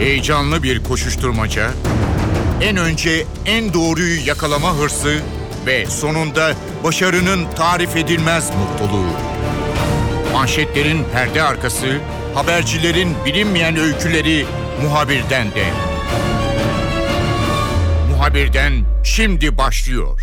Heyecanlı bir koşuşturmaca, en önce en doğruyu yakalama hırsı ve sonunda başarının tarif edilmez mutluluğu. Manşetlerin perde arkası, habercilerin bilinmeyen öyküleri muhabirden de. Muhabirden şimdi başlıyor.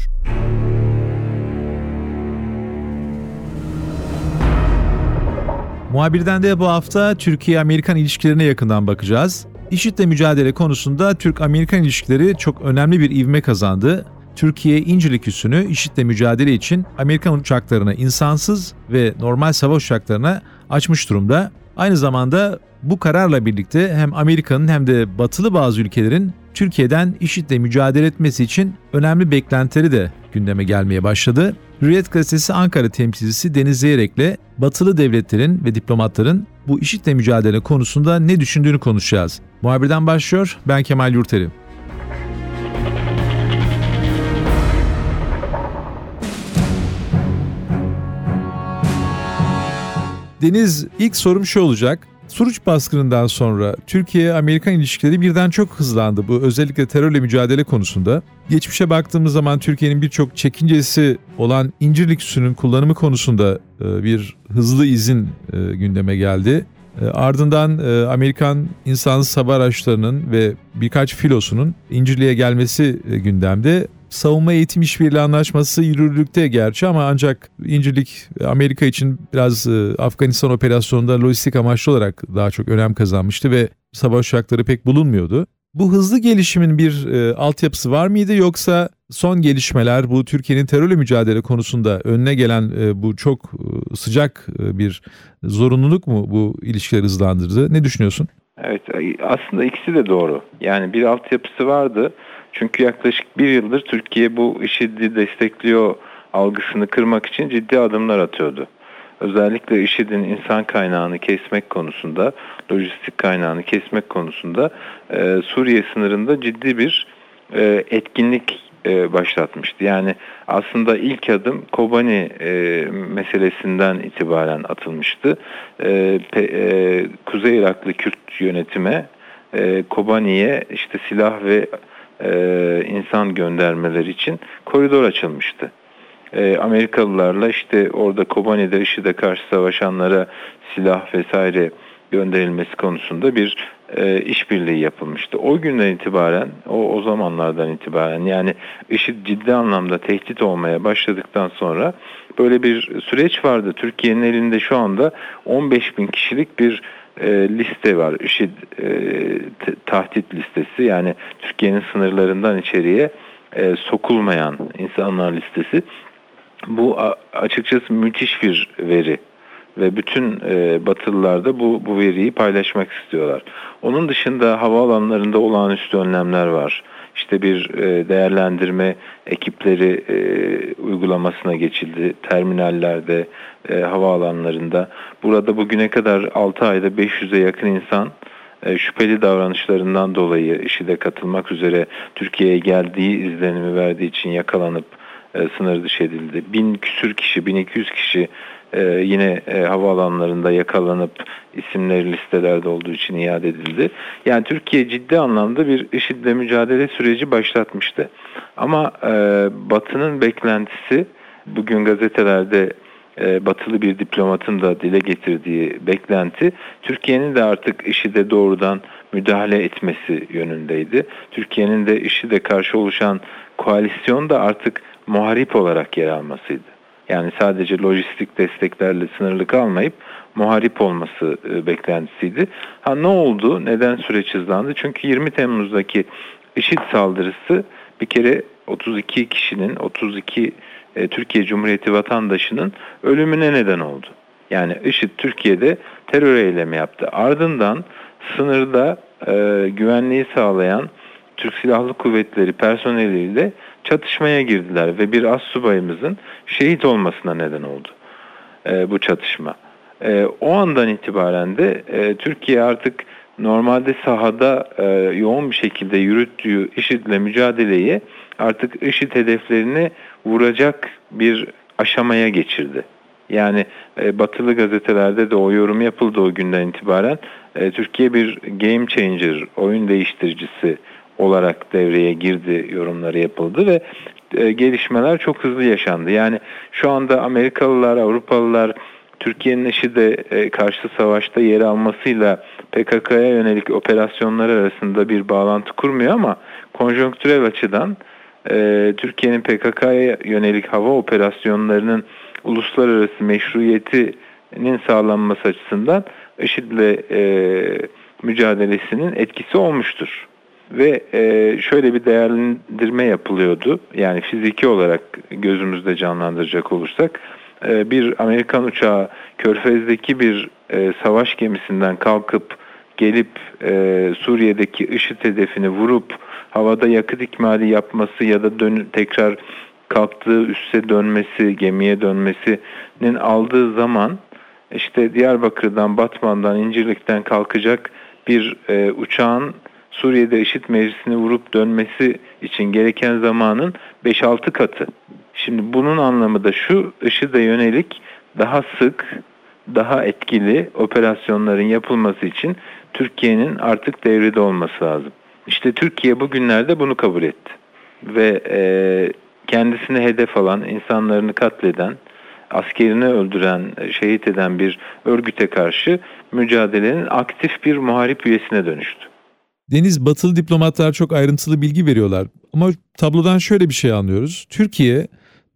Muhabirden de bu hafta Türkiye-Amerikan ilişkilerine yakından bakacağız. IŞİD'le mücadele konusunda Türk-Amerikan ilişkileri çok önemli bir ivme kazandı. Türkiye İncirlik üssünü IŞİD'le mücadele için Amerikan uçaklarına insansız ve normal savaş uçaklarına açmış durumda. Aynı zamanda bu kararla birlikte hem Amerika'nın hem de batılı bazı ülkelerin Türkiye'den IŞİD'le mücadele etmesi için önemli beklentileri de gündeme gelmeye başladı. Hürriyet gazetesi Ankara temsilcisi Deniz Zeyrek'le batılı devletlerin ve diplomatların bu IŞİD'le mücadele konusunda ne düşündüğünü konuşacağız. Muhabirden başlıyor, ben Kemal Yurteri. Deniz ilk sorum şu olacak. Suruç baskınından sonra Türkiye-Amerikan ilişkileri birden çok hızlandı bu özellikle terörle mücadele konusunda. Geçmişe baktığımız zaman Türkiye'nin birçok çekincesi olan incirlik süsünün kullanımı konusunda e, bir hızlı izin e, gündeme geldi. E, ardından Amerikan insansız hava araçlarının ve birkaç filosunun İncirli'ye gelmesi gündemde savunma eğitim işbirliği anlaşması yürürlükte gerçi ama ancak İncirlik Amerika için biraz e, Afganistan operasyonunda lojistik amaçlı olarak daha çok önem kazanmıştı ve savaş uçakları pek bulunmuyordu. Bu hızlı gelişimin bir e, altyapısı var mıydı yoksa son gelişmeler bu Türkiye'nin terörle mücadele konusunda önüne gelen e, bu çok e, sıcak e, bir zorunluluk mu bu ilişkileri hızlandırdı? Ne düşünüyorsun? Evet aslında ikisi de doğru. Yani bir altyapısı vardı çünkü yaklaşık bir yıldır Türkiye bu IŞİD'i destekliyor algısını kırmak için ciddi adımlar atıyordu. Özellikle IŞİD'in insan kaynağını kesmek konusunda, lojistik kaynağını kesmek konusunda e, Suriye sınırında ciddi bir e, etkinlik e, başlatmıştı. Yani aslında ilk adım Kobani e, meselesinden itibaren atılmıştı. E, pe, e, Kuzey Iraklı Kürt yönetime e, Kobani'ye işte silah ve e, insan göndermeleri için koridor açılmıştı. E, Amerikalılarla işte orada Kobani'de IŞİD'e karşı savaşanlara silah vesaire gönderilmesi konusunda bir e, işbirliği yapılmıştı. O günden itibaren, o, o zamanlardan itibaren yani IŞİD ciddi anlamda tehdit olmaya başladıktan sonra böyle bir süreç vardı. Türkiye'nin elinde şu anda 15 bin kişilik bir e, liste var. IŞİD e, tahdit listesi yani Türkiye'nin sınırlarından içeriye e, sokulmayan insanlar listesi. Bu açıkçası müthiş bir veri ve bütün e, Batılılar da bu, bu veriyi paylaşmak istiyorlar. Onun dışında havaalanlarında olağanüstü önlemler var işte bir e, değerlendirme ekipleri e, uygulamasına geçildi. Terminallerde, e, havaalanlarında. Burada bugüne kadar 6 ayda 500'e yakın insan şüpheli davranışlarından dolayı işi de katılmak üzere Türkiye'ye geldiği izlenimi verdiği için yakalanıp sınır dışı edildi. Bin küsür kişi, 1200 kişi e, yine e, havaalanlarında yakalanıp isimleri listelerde olduğu için iade edildi. Yani Türkiye ciddi anlamda bir IŞİD'le mücadele süreci başlatmıştı. Ama e, Batı'nın beklentisi bugün gazetelerde e, batılı bir diplomatın da dile getirdiği beklenti Türkiye'nin de artık IŞİD'e doğrudan müdahale etmesi yönündeydi. Türkiye'nin de IŞİD'e karşı oluşan koalisyon da artık muharip olarak yer almasıydı. Yani sadece lojistik desteklerle sınırlı kalmayıp muharip olması e, beklentisiydi. Ha ne oldu? Neden süreç hızlandı? Çünkü 20 Temmuz'daki IŞİD saldırısı bir kere 32 kişinin 32 e, Türkiye Cumhuriyeti vatandaşının ölümüne neden oldu. Yani IŞİD Türkiye'de terör eylemi yaptı. Ardından sınırda e, güvenliği sağlayan Türk Silahlı Kuvvetleri personeliyle çatışmaya girdiler ve bir as subayımızın şehit olmasına neden oldu e, bu çatışma. E, o andan itibaren de e, Türkiye artık normalde sahada e, yoğun bir şekilde yürüttüğü IŞİD'le mücadeleyi artık IŞİD hedeflerini vuracak bir aşamaya geçirdi. Yani e, batılı gazetelerde de o yorum yapıldı o günden itibaren. e, Türkiye bir game changer, oyun değiştiricisi olarak devreye girdi yorumları yapıldı ve e, gelişmeler çok hızlı yaşandı. Yani şu anda Amerikalılar, Avrupalılar Türkiye'nin IŞİD'e e, karşı savaşta yer almasıyla PKK'ya yönelik operasyonlar arasında bir bağlantı kurmuyor ama konjonktürel açıdan e, Türkiye'nin PKK'ya yönelik hava operasyonlarının uluslararası meşruiyetinin sağlanması açısından IŞİD'le e, mücadelesinin etkisi olmuştur. Ve e, şöyle bir değerlendirme yapılıyordu. Yani fiziki olarak gözümüzde canlandıracak olursak e, bir Amerikan uçağı Körfez'deki bir e, savaş gemisinden kalkıp gelip Suriye'deki IŞİD hedefini vurup havada yakıt ikmali yapması ya da dön tekrar kalktığı üsse dönmesi, gemiye dönmesinin aldığı zaman işte Diyarbakır'dan, Batman'dan, İncirlik'ten kalkacak bir e, uçağın Suriye'de IŞİD meclisini vurup dönmesi için gereken zamanın 5-6 katı. Şimdi bunun anlamı da şu, IŞİD'e yönelik daha sık, daha etkili operasyonların yapılması için Türkiye'nin artık devrede olması lazım. İşte Türkiye bugünlerde bunu kabul etti. Ve e, kendisine hedef alan, insanlarını katleden, askerini öldüren, şehit eden bir örgüte karşı mücadelenin aktif bir muharip üyesine dönüştü. Deniz batılı diplomatlar çok ayrıntılı bilgi veriyorlar. Ama tablodan şöyle bir şey anlıyoruz. Türkiye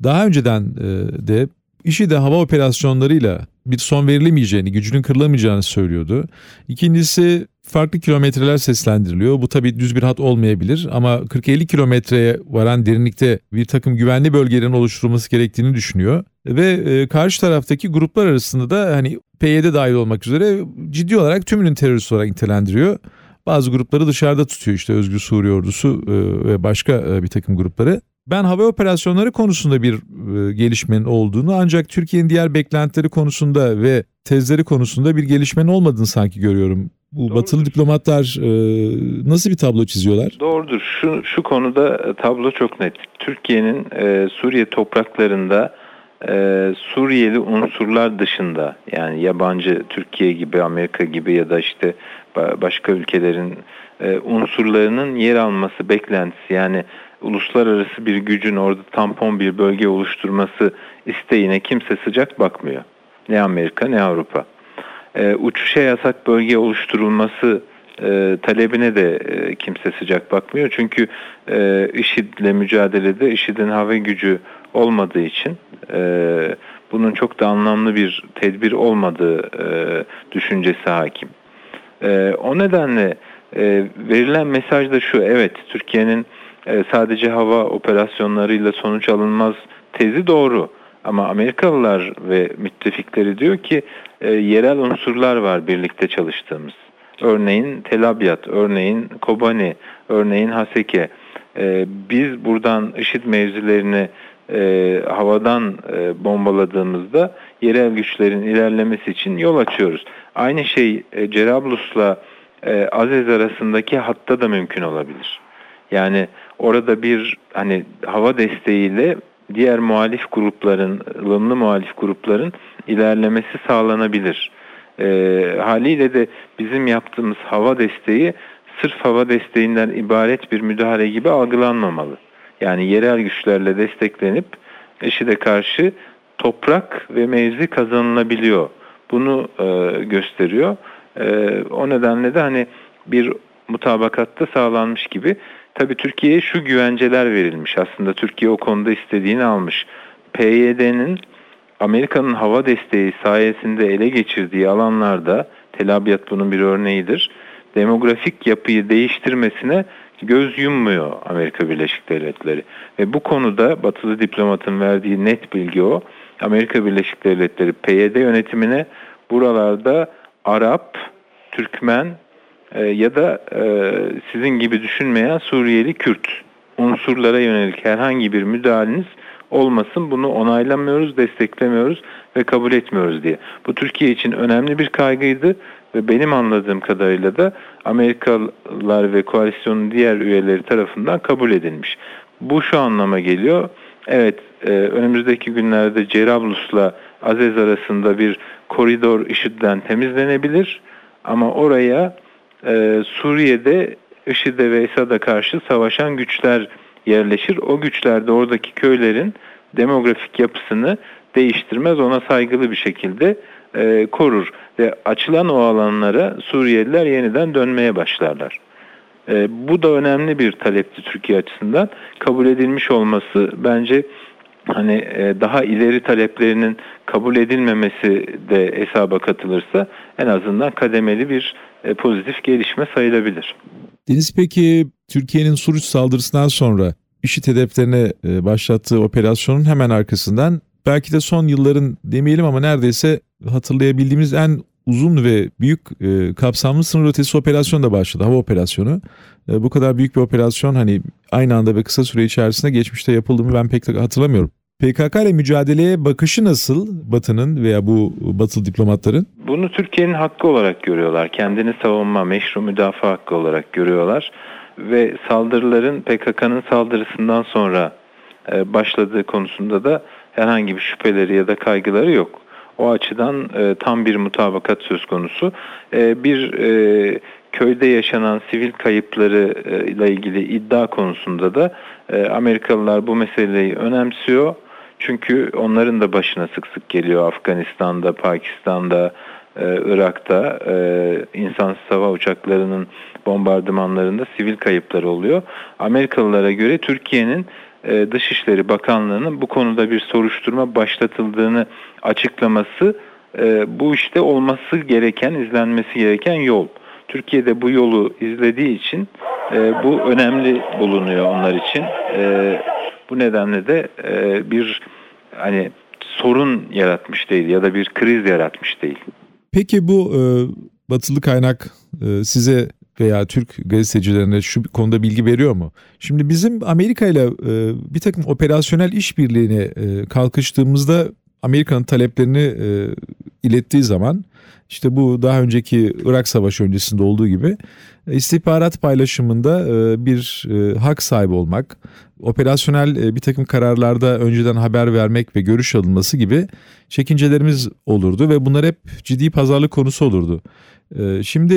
daha önceden e, de IŞİD'e hava operasyonlarıyla bir son verilemeyeceğini, gücünün kırılamayacağını söylüyordu. İkincisi farklı kilometreler seslendiriliyor. Bu tabii düz bir hat olmayabilir ama 40-50 kilometreye varan derinlikte bir takım güvenli bölgelerin oluşturulması gerektiğini düşünüyor. Ve e, karşı taraftaki gruplar arasında da hani PYD dahil olmak üzere ciddi olarak tümünün terörist olarak nitelendiriyor. Bazı grupları dışarıda tutuyor işte Özgür Suriye Ordusu e, ve başka e, bir takım grupları. Ben hava operasyonları konusunda bir e, gelişmenin olduğunu ancak Türkiye'nin diğer beklentileri konusunda ve tezleri konusunda bir gelişmenin olmadığını sanki görüyorum. Bu Doğrudur. batılı diplomatlar e, nasıl bir tablo çiziyorlar? Doğrudur. Şu, şu konuda tablo çok net. Türkiye'nin e, Suriye topraklarında e, Suriyeli unsurlar dışında yani yabancı Türkiye gibi Amerika gibi ya da işte başka ülkelerin e, unsurlarının yer alması beklentisi yani uluslararası bir gücün orada tampon bir bölge oluşturması isteğine kimse sıcak bakmıyor. Ne Amerika ne Avrupa. E, uçuşa yasak bölge oluşturulması e, talebine de e, kimse sıcak bakmıyor. Çünkü e, IŞİD'le mücadelede IŞİD'in hava gücü olmadığı için e, bunun çok da anlamlı bir tedbir olmadığı e, düşüncesi hakim. E, o nedenle e, verilen mesaj da şu, evet Türkiye'nin e, sadece hava operasyonlarıyla sonuç alınmaz tezi doğru. Ama Amerikalılar ve müttefikleri diyor ki e, yerel unsurlar var birlikte çalıştığımız. Örneğin Tel Abyad, örneğin Kobani, örneğin Haseke. E, biz buradan IŞİD mevzilerini e, havadan e, bombaladığımızda yerel güçlerin ilerlemesi için yol açıyoruz. Aynı şey e, Cerablus'la e, Azez arasındaki hatta da mümkün olabilir. Yani orada bir hani hava desteğiyle diğer muhalif grupların, ılımlı muhalif grupların ilerlemesi sağlanabilir. E, haliyle de bizim yaptığımız hava desteği sırf hava desteğinden ibaret bir müdahale gibi algılanmamalı. Yani yerel güçlerle desteklenip IŞİD'e karşı toprak ve mevzi kazanılabiliyor. Bunu e, gösteriyor. E, o nedenle de hani bir mutabakatta sağlanmış gibi. Tabii Türkiye'ye şu güvenceler verilmiş. Aslında Türkiye o konuda istediğini almış. PYD'nin Amerika'nın hava desteği sayesinde ele geçirdiği alanlarda Tel Abyad bunun bir örneğidir. Demografik yapıyı değiştirmesine göz yummuyor Amerika Birleşik Devletleri. Ve bu konuda batılı diplomatın verdiği net bilgi o. Amerika Birleşik Devletleri PYD yönetimine buralarda Arap, Türkmen e, ya da e, sizin gibi düşünmeyen Suriyeli Kürt unsurlara yönelik herhangi bir müdahaleniz olmasın. Bunu onaylamıyoruz, desteklemiyoruz ve kabul etmiyoruz diye. Bu Türkiye için önemli bir kaygıydı ve benim anladığım kadarıyla da Amerikalılar ve koalisyonun diğer üyeleri tarafından kabul edilmiş. Bu şu anlama geliyor. Evet, e, önümüzdeki günlerde Cerablus'la Azez arasında bir koridor IŞİD'den temizlenebilir. Ama oraya e, Suriye'de IŞİD'e ve Esad'a karşı savaşan güçler yerleşir. O güçler de oradaki köylerin demografik yapısını değiştirmez. Ona saygılı bir şekilde e, korur. Ve açılan o alanlara Suriyeliler yeniden dönmeye başlarlar. E, bu da önemli bir talepti Türkiye açısından. Kabul edilmiş olması bence hani e, daha ileri taleplerinin kabul edilmemesi de hesaba katılırsa en azından kademeli bir e, pozitif gelişme sayılabilir. Deniz peki Türkiye'nin Suruç saldırısından sonra IŞİD hedeflerine e, başlattığı operasyonun hemen arkasından belki de son yılların demeyelim ama neredeyse hatırlayabildiğimiz en uzun ve büyük e, kapsamlı sınır ötesi operasyon da başladı. Hava operasyonu. E, bu kadar büyük bir operasyon hani aynı anda ve kısa süre içerisinde geçmişte yapıldığını ben pek hatırlamıyorum. PKK ile mücadeleye bakışı nasıl Batı'nın veya bu Batılı diplomatların? Bunu Türkiye'nin hakkı olarak görüyorlar. Kendini savunma, meşru müdafaa hakkı olarak görüyorlar. Ve saldırıların PKK'nın saldırısından sonra e, başladığı konusunda da herhangi bir şüpheleri ya da kaygıları yok. O açıdan e, tam bir mutabakat söz konusu. E, bir e, köyde yaşanan sivil kayıpları e, ile ilgili iddia konusunda da e, Amerikalılar bu meseleyi önemsiyor. Çünkü onların da başına sık sık geliyor Afganistan'da, Pakistan'da, e, Irak'ta e, insansız hava uçaklarının bombardımanlarında sivil kayıplar oluyor. Amerikalılara göre Türkiye'nin e, Dışişleri Bakanlığı'nın bu konuda bir soruşturma başlatıldığını açıklaması e, bu işte olması gereken, izlenmesi gereken yol. Türkiye'de bu yolu izlediği için e, bu önemli bulunuyor onlar için. Bu nedenle de bir hani sorun yaratmış değil ya da bir kriz yaratmış değil. Peki bu batılı kaynak size veya Türk gazetecilerine şu konuda bilgi veriyor mu? Şimdi bizim Amerika ile e, bir takım operasyonel işbirliğine e, kalkıştığımızda Amerika'nın taleplerini e, ilettiği zaman işte bu daha önceki Irak Savaşı öncesinde olduğu gibi istihbarat paylaşımında e, bir e, hak sahibi olmak, operasyonel e, bir takım kararlarda önceden haber vermek ve görüş alınması gibi çekincelerimiz olurdu ve bunlar hep ciddi pazarlık konusu olurdu. Şimdi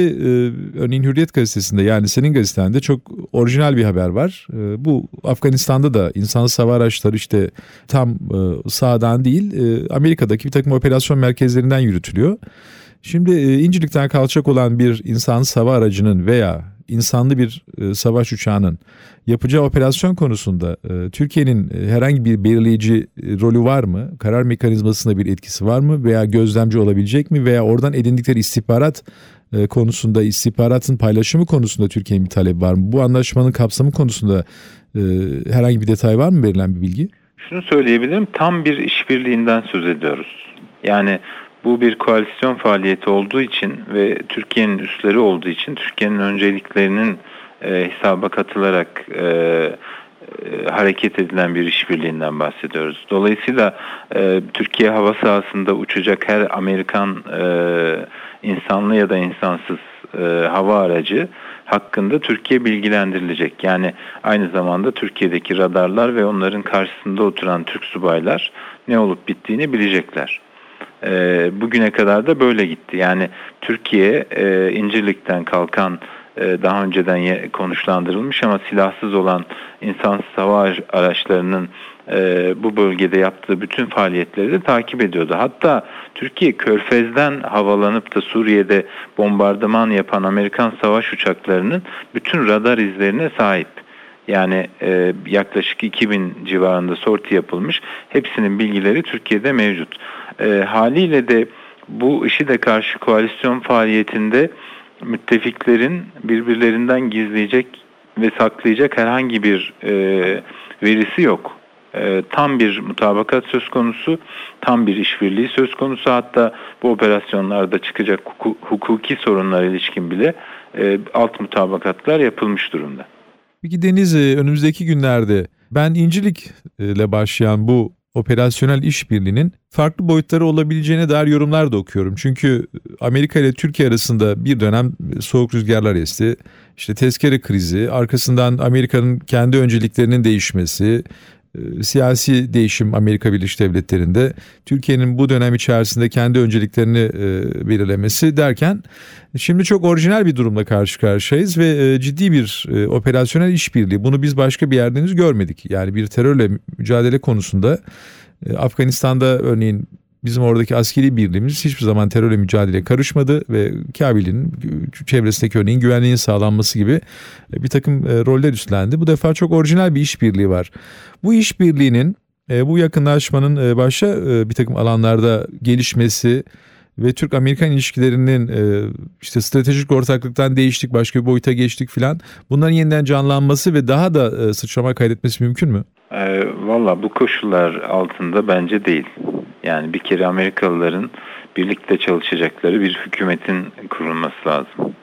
örneğin Hürriyet gazetesinde yani senin gazetende çok orijinal bir haber var. Bu Afganistan'da da insansız hava araçları işte tam sağdan değil Amerika'daki bir takım operasyon merkezlerinden yürütülüyor. Şimdi e, İncirlik'ten kalacak olan bir insansız hava aracının veya insanlı bir e, savaş uçağının yapacağı operasyon konusunda e, Türkiye'nin herhangi bir belirleyici rolü var mı? Karar mekanizmasında bir etkisi var mı? Veya gözlemci olabilecek mi? Veya oradan edindikleri istihbarat konusunda, istihbaratın paylaşımı konusunda Türkiye'nin bir talebi var mı? Bu anlaşmanın kapsamı konusunda herhangi bir detay var mı verilen bir bilgi? Şunu söyleyebilirim, tam bir işbirliğinden söz ediyoruz. Yani bu bir koalisyon faaliyeti olduğu için ve Türkiye'nin üstleri olduğu için Türkiye'nin önceliklerinin e, hesaba katılarak e, e, hareket edilen bir işbirliğinden bahsediyoruz. Dolayısıyla e, Türkiye hava sahasında uçacak her Amerikan e, insanlı ya da insansız e, hava aracı hakkında Türkiye bilgilendirilecek. Yani aynı zamanda Türkiye'deki radarlar ve onların karşısında oturan Türk subaylar ne olup bittiğini bilecekler e, bugüne kadar da böyle gitti. Yani Türkiye e, İncirlik'ten kalkan e, daha önceden konuşlandırılmış ama silahsız olan insansız hava araçlarının e, bu bölgede yaptığı bütün faaliyetleri de takip ediyordu. Hatta Türkiye Körfez'den havalanıp da Suriye'de bombardıman yapan Amerikan savaş uçaklarının bütün radar izlerine sahip. Yani e, yaklaşık 2000 civarında sorti yapılmış. Hepsinin bilgileri Türkiye'de mevcut. E, haliyle de bu işi de karşı koalisyon faaliyetinde müttefiklerin birbirlerinden gizleyecek ve saklayacak herhangi bir e, verisi yok. E, tam bir mutabakat söz konusu, tam bir işbirliği söz konusu. Hatta bu operasyonlarda çıkacak hukuki sorunlar ilişkin bile e, alt mutabakatlar yapılmış durumda. Peki Deniz e, önümüzdeki günlerde ben İncilik ile başlayan bu operasyonel işbirliğinin farklı boyutları olabileceğine dair yorumlar da okuyorum. Çünkü Amerika ile Türkiye arasında bir dönem soğuk rüzgarlar esti. İşte tezkere krizi, arkasından Amerika'nın kendi önceliklerinin değişmesi, siyasi değişim Amerika Birleşik Devletleri'nde Türkiye'nin bu dönem içerisinde kendi önceliklerini e, belirlemesi derken şimdi çok orijinal bir durumla karşı karşıyayız ve e, ciddi bir e, operasyonel işbirliği. Bunu biz başka bir yerde henüz görmedik. Yani bir terörle mücadele konusunda Afganistan'da örneğin bizim oradaki askeri birliğimiz hiçbir zaman terörle mücadeleye karışmadı ve Kabil'in çevresindeki örneğin güvenliğin sağlanması gibi e, bir takım e, roller üstlendi. Bu defa çok orijinal bir işbirliği var. Bu işbirliğinin e, bu yakınlaşmanın başka bir takım alanlarda gelişmesi ve Türk-Amerikan ilişkilerinin işte stratejik ortaklıktan değiştik başka bir boyuta geçtik filan bunların yeniden canlanması ve daha da sıçrama kaydetmesi mümkün mü? E, Valla bu koşullar altında bence değil. Yani bir kere Amerikalıların birlikte çalışacakları bir hükümetin kurulması lazım.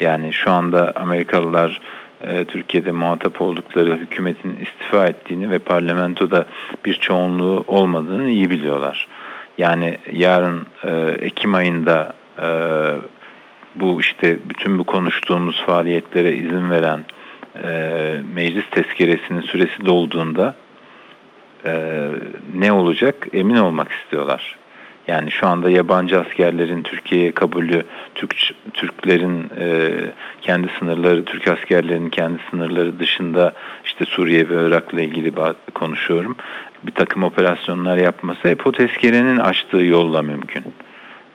Yani şu anda Amerikalılar e, Türkiye'de muhatap oldukları hükümetin istifa ettiğini ve parlamentoda bir çoğunluğu olmadığını iyi biliyorlar. Yani yarın e, Ekim ayında e, bu işte bütün bu konuştuğumuz faaliyetlere izin veren e, meclis tezkeresinin süresi dolduğunda e, ne olacak emin olmak istiyorlar. Yani şu anda yabancı askerlerin Türkiye'ye kabulü, Türk Türklerin e, kendi sınırları, Türk askerlerinin kendi sınırları dışında işte Suriye ve Irak'la ilgili konuşuyorum. Bir takım operasyonlar yapması hep o tezkerenin açtığı yolla mümkün.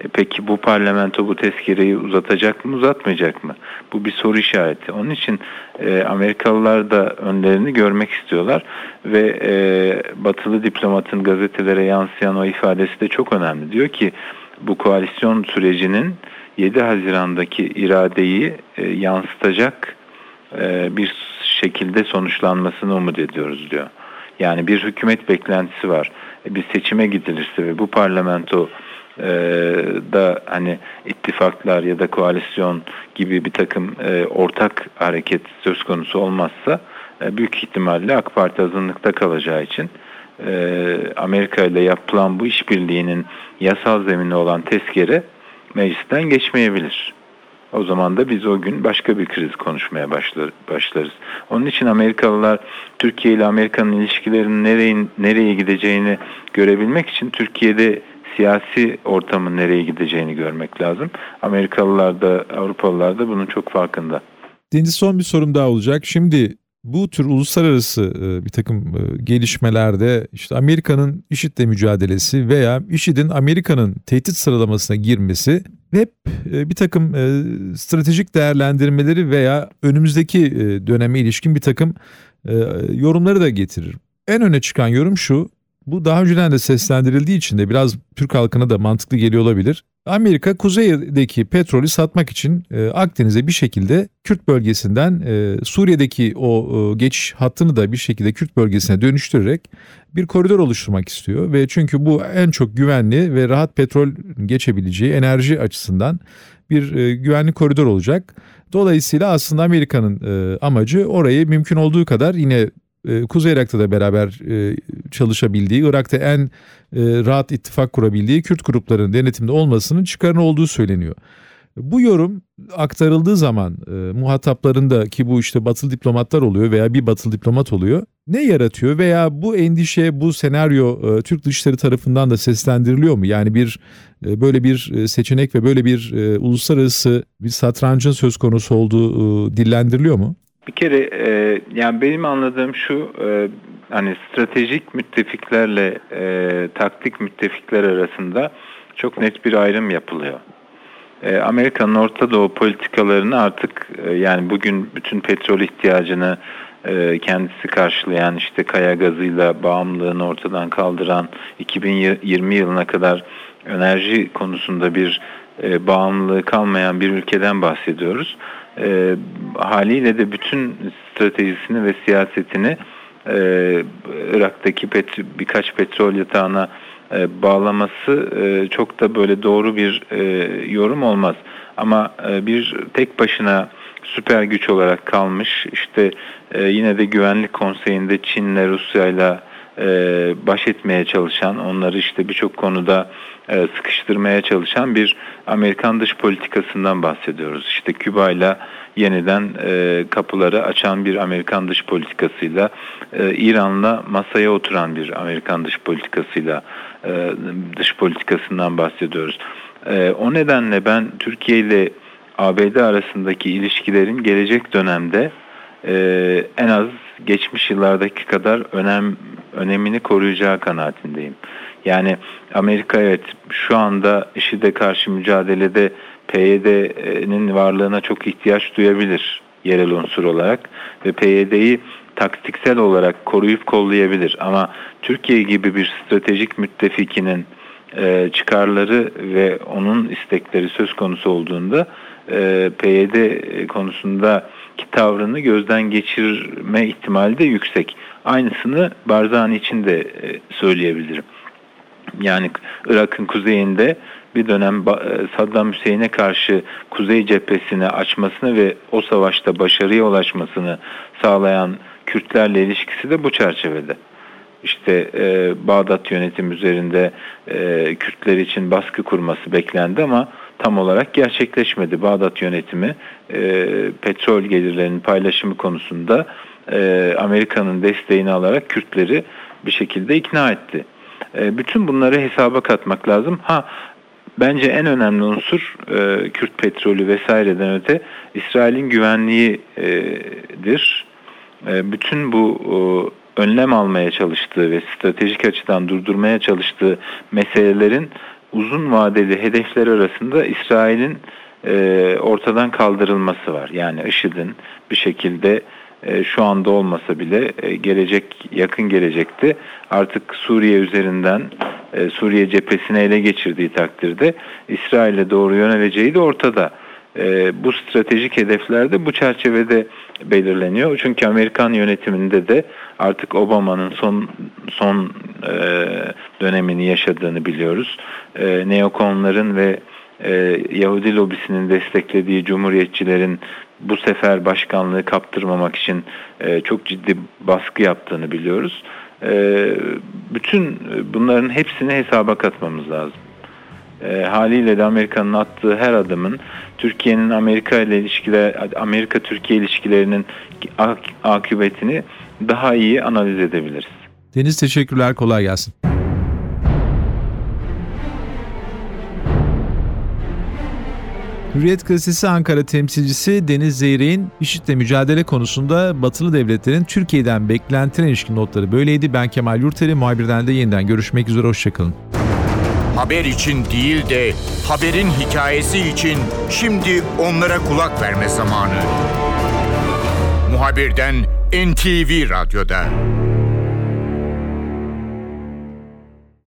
E peki bu parlamento bu tezkereyi uzatacak mı uzatmayacak mı? Bu bir soru işareti. Onun için e, Amerikalılar da önlerini görmek istiyorlar ve e, batılı diplomatın gazetelere yansıyan o ifadesi de çok önemli. Diyor ki bu koalisyon sürecinin 7 Haziran'daki iradeyi e, yansıtacak e, bir şekilde sonuçlanmasını umut ediyoruz diyor. Yani bir hükümet beklentisi var. E, bir seçime gidilirse ve bu parlamento e, da hani ittifaklar ya da koalisyon gibi bir takım e, ortak hareket söz konusu olmazsa e, büyük ihtimalle AK Parti azınlıkta kalacağı için e, Amerika ile yapılan bu işbirliğinin yasal zemini olan tezkere meclisten geçmeyebilir. O zaman da biz o gün başka bir kriz konuşmaya başlar, başlarız. Onun için Amerikalılar Türkiye ile Amerika'nın ilişkilerinin nereye, nereye gideceğini görebilmek için Türkiye'de siyasi ortamın nereye gideceğini görmek lazım. Amerikalılar da Avrupalılar da bunun çok farkında. Deniz son bir sorum daha olacak. Şimdi bu tür uluslararası e, bir takım e, gelişmelerde işte Amerika'nın IŞİD'le mücadelesi veya IŞİD'in Amerika'nın tehdit sıralamasına girmesi hep e, bir takım stratejik değerlendirmeleri veya önümüzdeki döneme ilişkin bir takım yorumları da getirir. En öne çıkan yorum şu, bu daha önceden de seslendirildiği için de biraz Türk halkına da mantıklı geliyor olabilir. Amerika kuzeydeki petrolü satmak için e, Akdeniz'e bir şekilde Kürt bölgesinden e, Suriye'deki o e, geçiş hattını da bir şekilde Kürt bölgesine dönüştürerek bir koridor oluşturmak istiyor ve çünkü bu en çok güvenli ve rahat petrol geçebileceği enerji açısından bir e, güvenli koridor olacak. Dolayısıyla aslında Amerika'nın e, amacı orayı mümkün olduğu kadar yine Kuzey Irak'ta da beraber e, çalışabildiği, Irak'ta en e, rahat ittifak kurabildiği Kürt gruplarının denetimde olmasının çıkarını olduğu söyleniyor. Bu yorum aktarıldığı zaman e, muhataplarında ki bu işte batılı diplomatlar oluyor veya bir batılı diplomat oluyor. Ne yaratıyor veya bu endişe, bu senaryo Türk Dışişleri tarafından da seslendiriliyor mu? Yani bir böyle bir seçenek ve böyle bir uluslararası bir satrancın söz konusu olduğu e, dillendiriliyor mu? Bir kere e, yani benim anladığım şu e, hani stratejik müttefiklerle e, taktik müttefikler arasında çok net bir ayrım yapılıyor. E, Amerika'nın Orta Doğu politikalarını artık e, yani bugün bütün petrol ihtiyacını e, kendisi karşılayan işte kaya gazıyla bağımlılığını ortadan kaldıran 2020 yılına kadar enerji konusunda bir e, bağımlılığı kalmayan bir ülkeden bahsediyoruz e, haliyle de bütün stratejisini ve siyasetini e, Irak'taki pet, birkaç petrol yatağına e, bağlaması e, çok da böyle doğru bir e, yorum olmaz. Ama e, bir tek başına süper güç olarak kalmış işte e, yine de Güvenlik Konseyi'nde Çin'le Rusya'yla e, baş etmeye çalışan, onları işte birçok konuda e, sıkıştırmaya çalışan bir Amerikan dış politikasından bahsediyoruz. İşte Küba ile yeniden e, kapıları açan bir Amerikan dış politikasıyla, e, İran'la masaya oturan bir Amerikan dış politikasıyla e, dış politikasından bahsediyoruz. E, o nedenle ben Türkiye ile ABD arasındaki ilişkilerin gelecek dönemde e, en az geçmiş yıllardaki kadar önem önemini koruyacağı kanaatindeyim. Yani Amerika evet şu anda IŞİD'e karşı mücadelede PYD'nin varlığına çok ihtiyaç duyabilir yerel unsur olarak ve PYD'yi taktiksel olarak koruyup kollayabilir ama Türkiye gibi bir stratejik müttefikinin e, çıkarları ve onun istekleri söz konusu olduğunda e, PYD konusunda tavrını gözden geçirme ihtimali de yüksek. Aynısını Barzani için de e, söyleyebilirim. Yani Irak'ın kuzeyinde bir dönem e, Saddam Hüseyin'e karşı kuzey cephesini açmasını ve o savaşta başarıya ulaşmasını sağlayan Kürtlerle ilişkisi de bu çerçevede. İşte e, Bağdat yönetim üzerinde e, Kürtler için baskı kurması beklendi ama tam olarak gerçekleşmedi. Bağdat yönetimi e, petrol gelirlerinin paylaşımı konusunda e, Amerika'nın desteğini alarak Kürtleri bir şekilde ikna etti. E, bütün bunları hesaba katmak lazım. Ha bence en önemli unsur e, Kürt petrolü vesaireden öte İsrail'in güvenliğidir. E, bütün bu e, önlem almaya çalıştığı ve stratejik açıdan durdurmaya çalıştığı meselelerin uzun vadeli hedefler arasında İsrail'in e, ortadan kaldırılması var. Yani IŞİD'in bir şekilde e, şu anda olmasa bile e, gelecek yakın gelecekte artık Suriye üzerinden e, Suriye cephesine ele geçirdiği takdirde İsrail'e doğru yöneleceği de ortada. E, bu stratejik hedefler de bu çerçevede belirleniyor. Çünkü Amerikan yönetiminde de artık Obama'nın son son e, dönemini yaşadığını biliyoruz. E, neokonların ve e, Yahudi lobisinin desteklediği cumhuriyetçilerin bu sefer başkanlığı kaptırmamak için e, çok ciddi baskı yaptığını biliyoruz. E, bütün bunların hepsini hesaba katmamız lazım. E, haliyle de Amerika'nın attığı her adımın Türkiye'nin Amerika ile ilişkiler, Amerika Türkiye ilişkilerinin ak- akıbetini daha iyi analiz edebiliriz. Deniz teşekkürler, kolay gelsin. Hürriyet Gazetesi Ankara temsilcisi Deniz Zeyrek'in IŞİD'le mücadele konusunda batılı devletlerin Türkiye'den beklentilerine ilişkin notları böyleydi. Ben Kemal Yurteri, muhabirden de yeniden görüşmek üzere, hoşçakalın. Haber için değil de haberin hikayesi için şimdi onlara kulak verme zamanı. Muhabirden NTV Radyo'da.